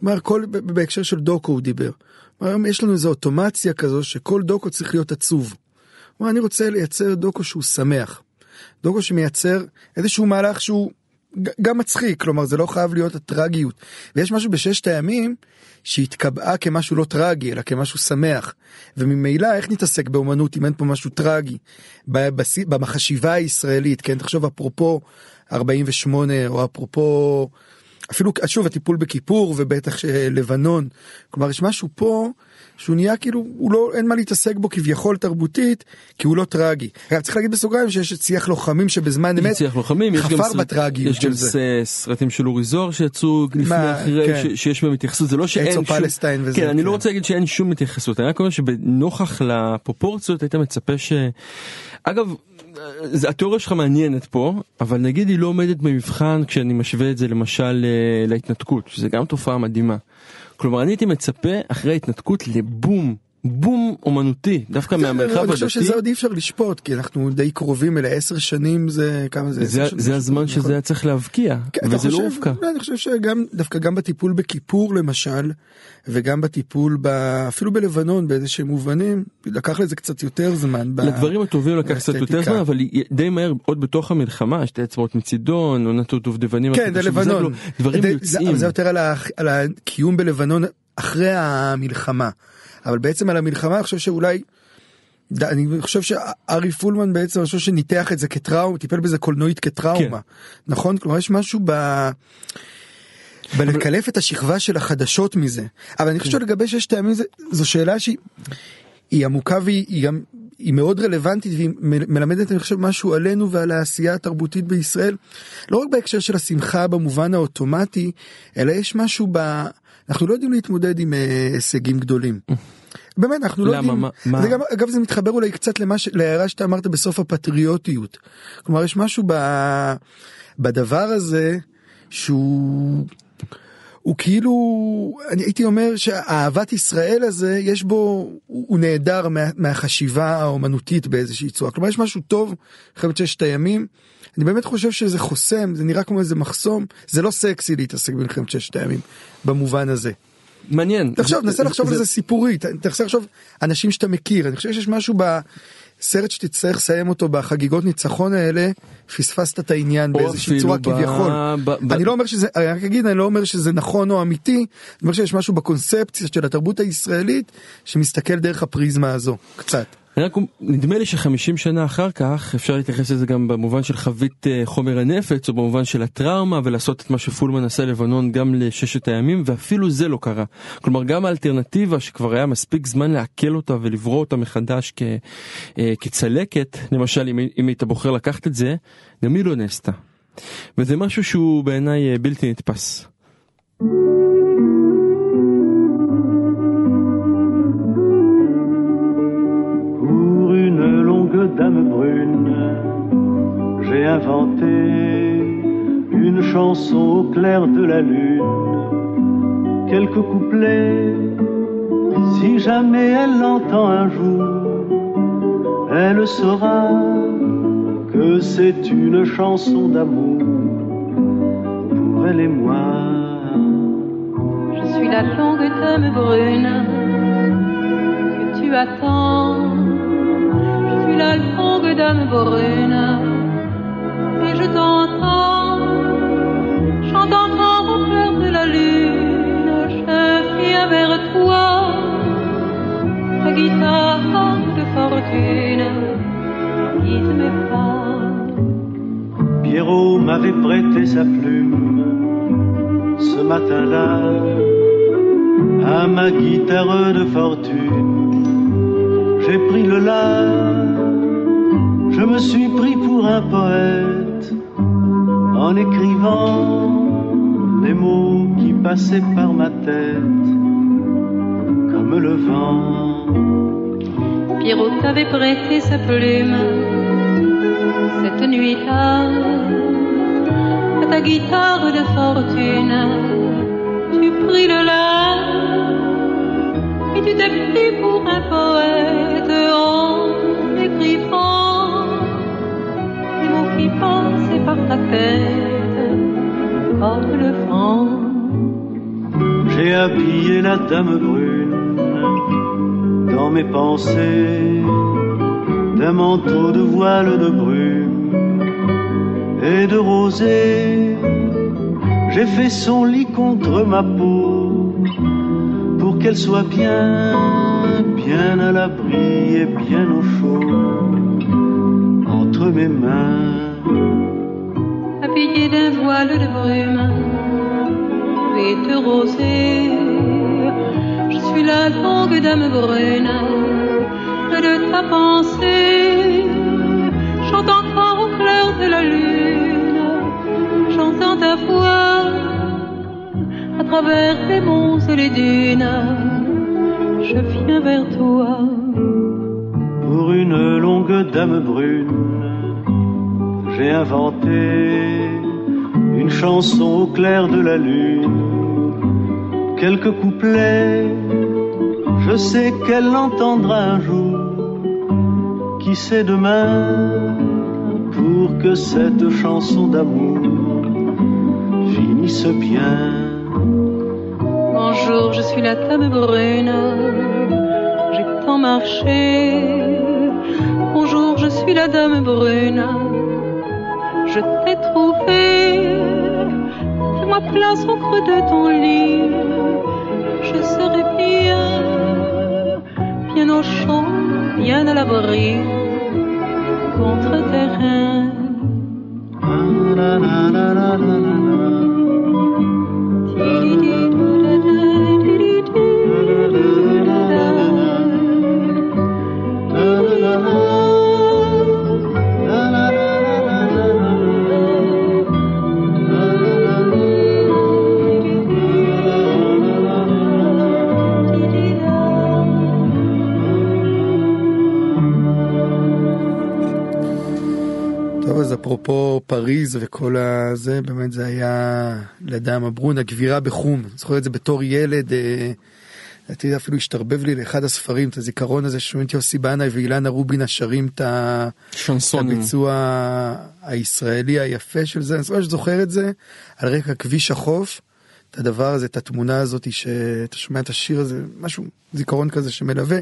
כלומר, כל, בהקשר של דוקו הוא דיבר. היום יש לנו איזו אוטומציה כזו שכל דוקו צריך להיות עצוב. כלומר, אני רוצה לייצר דוקו שהוא שמח. דוקו שמייצר איזשהו מהלך שהוא גם מצחיק, כלומר זה לא חייב להיות הטרגיות. ויש משהו בששת הימים שהתקבעה כמשהו לא טרגי, אלא כמשהו שמח. וממילא איך נתעסק באומנות אם אין פה משהו טרגי? בחשיבה הישראלית, כן? תחשוב אפרופו 48, או אפרופו... אפילו שוב הטיפול בכיפור ובטח לבנון כלומר יש משהו פה שהוא נהיה כאילו הוא לא אין מה להתעסק בו כביכול תרבותית כי הוא לא טרגי. אגב, צריך להגיד בסוגריים שיש את שיח לוחמים שבזמן אמת יציח לוחמים, יש גם חפר סרט- בטרגיות יש גם של זה. סרטים של אורי זוהר שיצאו לפני מה, אחרי כן. ש- שיש בהם התייחסות זה לא שאין שום, פלסטיין וזה, כן אני לא כן. רוצה להגיד שאין שום התייחסות אני רק אומר שבנוכח לפרופורציות היית מצפה ש... אגב זה- התיאוריה שלך מעניינת פה אבל נגיד היא לא עומדת במבחן כשאני משווה את זה למשל אה, להתנתקות שזה גם תופעה מדהימה. כלומר אני הייתי מצפה אחרי ההתנתקות לבום בום אומנותי דווקא מהמרחב אני חושב הדתי. שזה עוד אי אפשר לשפוט כי אנחנו די קרובים אלה עשר שנים זה כמה זה זה, זה הזמן כזה, שזה נכון? היה צריך להבקיע כן, וזה לא הובקע. לא, אני חושב שגם דווקא גם בטיפול בכיפור למשל וגם בטיפול ב... אפילו בלבנון באיזה שהם מובנים לקח לזה קצת יותר זמן. ב... לדברים הטובים לקח קצת יותר. זמן אבל די מהר עוד בתוך המלחמה שתי אצבעות מצידון עונת הדובדבנים כן זה לבנון. דברים זה- יוצאים. זה, יותר. על הקיום בלבנון אחרי המלחמה אבל בעצם על המלחמה אני חושב שאולי. אני חושב שארי פולמן בעצם אני חושב שניתח את זה כטראומה טיפל בזה קולנועית כטראומה כן. נכון כלומר יש משהו ב... בלקלף את השכבה של החדשות מזה אבל אני חושב כן. שלגבי ששת הימים זה- זו שאלה שהיא היא עמוקה והיא היא גם היא מאוד רלוונטית והיא מלמדת אני חושב משהו עלינו ועל העשייה התרבותית בישראל. לא רק בהקשר של השמחה במובן האוטומטי, אלא יש משהו ב... אנחנו לא יודעים להתמודד עם אה, הישגים גדולים. באמת אנחנו לא למה? יודעים, מה- מה? זה גם, אגב זה מתחבר אולי קצת למה ש... להערה שאתה אמרת בסוף הפטריוטיות. כלומר יש משהו ב... בדבר הזה שהוא הוא כאילו אני הייתי אומר שאהבת ישראל הזה יש בו הוא נהדר מה, מהחשיבה האומנותית באיזושהי צורה כלומר יש משהו טוב במלחמת ששת הימים. אני באמת חושב שזה חוסם זה נראה כמו איזה מחסום זה לא סקסי להתעסק במלחמת ששת הימים במובן הזה. מעניין. תחשוב, נסה לחשוב על זה- סיפורית, תנסה לחשוב אנשים שאתה מכיר, אני חושב שיש משהו בסרט שתצטרך לסיים אותו בחגיגות ניצחון האלה, פספסת את העניין באיזושהי צורה כביכול. אני לא אומר שזה, אני רק אגיד, אני לא אומר שזה נכון או אמיתי, אני אומר שיש משהו בקונספציה של התרבות הישראלית שמסתכל דרך הפריזמה הזו, קצת. רק, נדמה לי שחמישים שנה אחר כך אפשר להתייחס לזה גם במובן של חבית אה, חומר הנפץ או במובן של הטראומה ולעשות את מה שפולמן עשה לבנון גם לששת הימים ואפילו זה לא קרה. כלומר גם האלטרנטיבה שכבר היה מספיק זמן לעכל אותה ולברוא אותה מחדש כ, אה, כצלקת למשל אם, אם היית בוחר לקחת את זה גם היא לא נעשתה. וזה משהו שהוא בעיניי אה, בלתי נתפס. Pour j'ai inventé une chanson au clair de la lune. Quelques couplets, si jamais elle l'entend un jour, elle saura que c'est une chanson d'amour pour elle et moi. Je suis la longue dame brune que tu attends. Je suis la longue dame brune Pierrot m'avait prêté sa plume ce matin-là à ma guitare de fortune. J'ai pris le la, je me suis pris pour un poète en écrivant les mots qui passaient par ma tête comme le vent. Pierrot t'avait prêté sa plume cette nuit-là à ta guitare de fortune. Tu pris le la et tu t'es pris pour un poète tête comme le vent. J'ai habillé la dame brune dans mes pensées d'un manteau de voile de brume et de rosée. J'ai fait son lit contre ma peau pour qu'elle soit bien, bien à l'abri et bien au chaud entre mes mains. D'un voile de brume et de rosée. Je suis la longue dame brune de ta pensée. Chante encore au clair de la lune, j'entends ta voix à travers les monts et les dunes. Je viens vers toi. Pour une longue dame brune, j'ai inventé chanson au clair de la lune. Quelques couplets, je sais qu'elle l'entendra un jour. Qui sait demain pour que cette chanson d'amour finisse bien? Bonjour, je suis la dame brune. J'ai tant marché. Bonjour, je suis la dame brune. Fais-moi place au creux de ton lit. Je serai bien, bien au chaud, bien à l'abri פריז וכל הזה, באמת זה היה לאדם אברון, הגבירה בחום. אני זוכר את זה בתור ילד, אה, לדעתי אפילו השתרבב לי לאחד הספרים, את הזיכרון הזה ששומעים את יוסי בנאי ואילנה רובינה שרים את. הביצוע הישראלי היפה של זה. אני זוכר את זה על רקע כביש החוף, את הדבר הזה, את התמונה הזאת שאתה שומע את השיר הזה, משהו, זיכרון כזה שמלווה.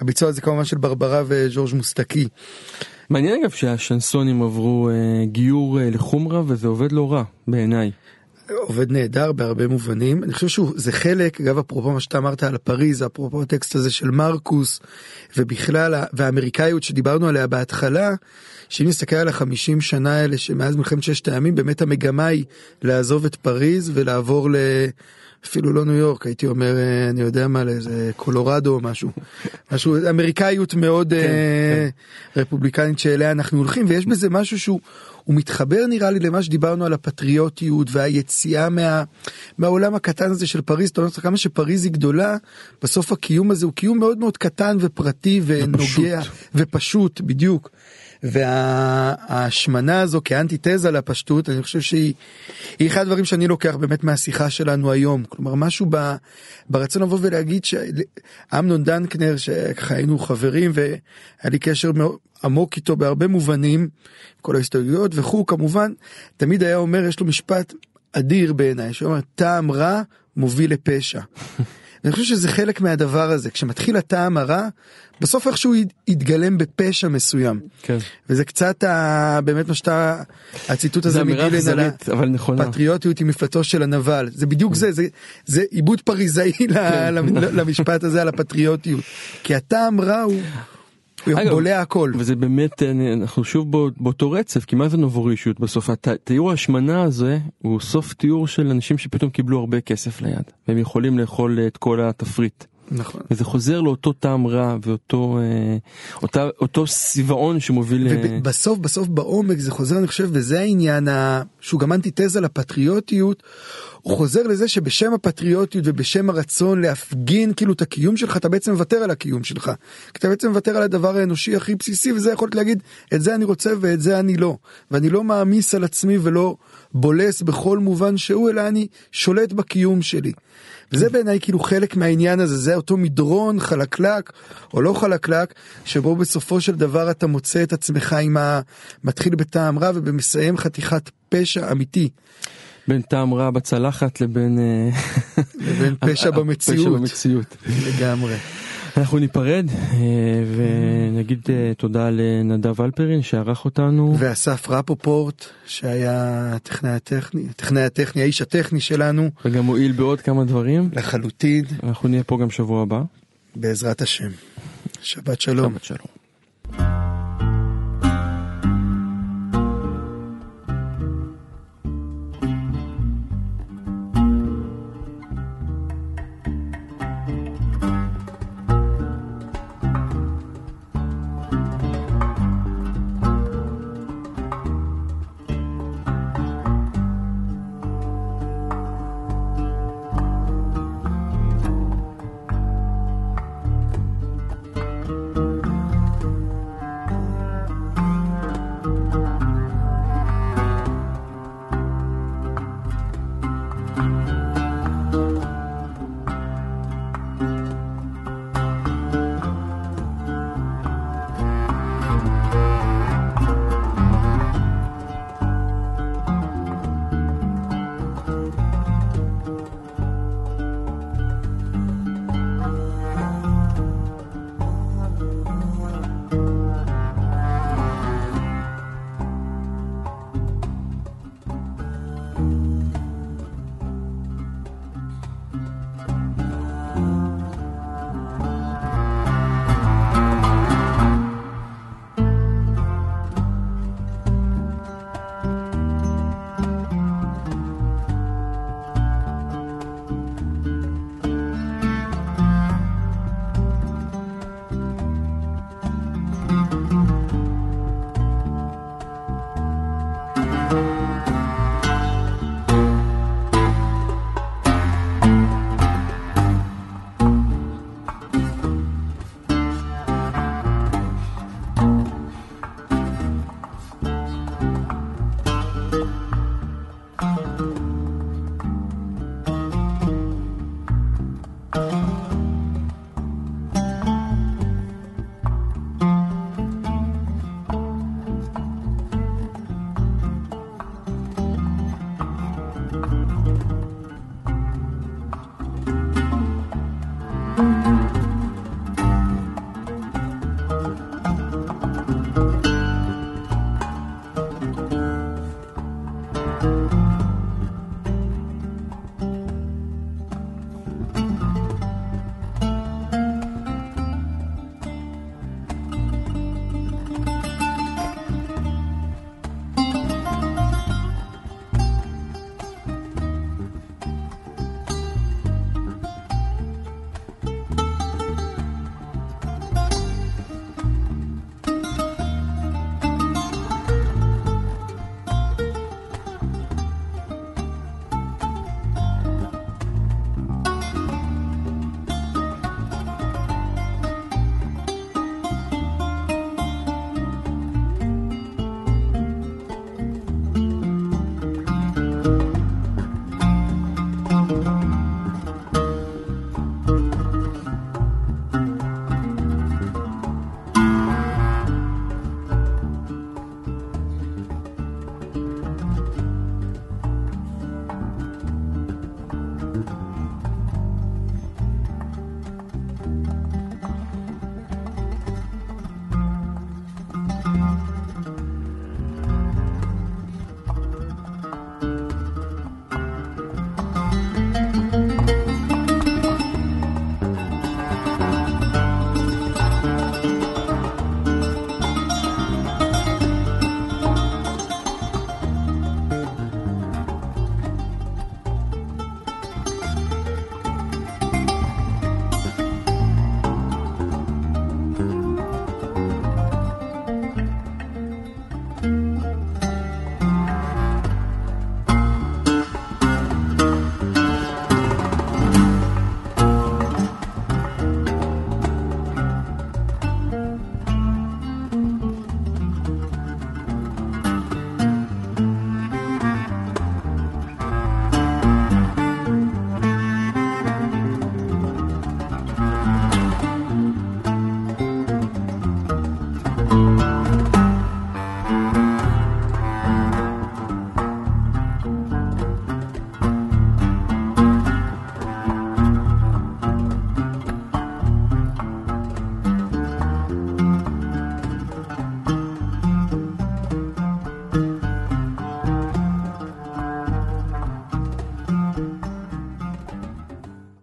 הביצוע הזה כמובן של ברברה וז'ורג' מוסטקי. מעניין אגב שהשנסונים עברו אה, גיור אה, לחומרה וזה עובד לא רע בעיניי. עובד נהדר בהרבה מובנים. אני חושב שזה חלק, אגב, אפרופו מה שאתה אמרת על פריז, אפרופו הטקסט הזה של מרקוס, ובכלל, והאמריקאיות שדיברנו עליה בהתחלה, שאם נסתכל על החמישים שנה האלה שמאז מלחמת ששת הימים, באמת המגמה היא לעזוב את פריז ולעבור ל... אפילו לא ניו יורק, הייתי אומר, אה, אני יודע מה, לאיזה קולורדו או משהו. משהו, אמריקאיות מאוד אה, רפובליקנית שאליה אנחנו הולכים, ויש בזה משהו שהוא הוא מתחבר נראה לי למה שדיברנו על הפטריוטיות והיציאה מה, מהעולם הקטן הזה של פריז. אתה אומר לך כמה שפריז היא גדולה, בסוף הקיום הזה הוא קיום מאוד מאוד קטן ופרטי ונוגע ופשוט, בדיוק. וההשמנה הזו כאנטיתזה לפשטות, אני חושב שהיא היא אחד הדברים שאני לוקח באמת מהשיחה שלנו היום. כלומר, משהו ב, ברצון לבוא ולהגיד שאמנון דנקנר, שככה היינו חברים והיה לי קשר עמוק איתו בהרבה מובנים, כל ההסתייגויות וכו', כמובן, תמיד היה אומר, יש לו משפט אדיר בעיניי, שהוא אומר, טעם רע מוביל לפשע. אני חושב שזה חלק מהדבר הזה, כשמתחיל הטעם הרע, בסוף איכשהו ית- יתגלם בפשע מסוים. כן. וזה קצת ה... באמת מה שאתה, הציטוט הזה מדילן על. הפטריוטיות היא מפלטו של הנבל. זה בדיוק זה, זה, זה עיבוד פריזאי כן. למשפט הזה על הפטריוטיות. כי הטעם רע הוא, הוא בולע הכל. וזה באמת אנחנו שוב בא- באותו רצף כי מה זה נובורישיות בסוף הת- תיאור ההשמנה הזה הוא סוף תיאור של אנשים שפתאום קיבלו הרבה כסף ליד והם יכולים לאכול את כל התפריט. נכון. וזה חוזר לאותו טעם רע ואותו אה, אותה, אותו צבעון שמוביל אה, ובסוף בסוף בעומק זה חוזר אני חושב וזה העניין ה... שהוא גם אנטיתזה לפטריוטיות. הוא חוזר לזה שבשם הפטריוטיות ובשם הרצון להפגין כאילו את הקיום שלך אתה בעצם מוותר על הקיום שלך. אתה בעצם מוותר על הדבר האנושי הכי בסיסי וזה יכולת להגיד את זה אני רוצה ואת זה אני לא. ואני לא מעמיס על עצמי ולא בולס בכל מובן שהוא אלא אני שולט בקיום שלי. וזה בעיניי כאילו חלק מהעניין הזה, זה אותו מדרון חלקלק או לא חלקלק, שבו בסופו של דבר אתה מוצא את עצמך עם ה... מתחיל בטעם רע ובמסיים חתיכת פשע אמיתי. בין טעם רע בצלחת לבין אה, לבין פשע במציאות. פשע במציאות. לגמרי. אנחנו ניפרד אה, ונגיד אה, תודה לנדב אלפרין שערך אותנו. ואסף רפופורט שהיה הטכנאי הטכני, הטכנאי הטכני, האיש הטכני שלנו וגם הועיל בעוד כמה דברים. לחלוטין אנחנו נהיה פה גם שבוע הבא. בעזרת השם. שבת שלום. שבת שלום.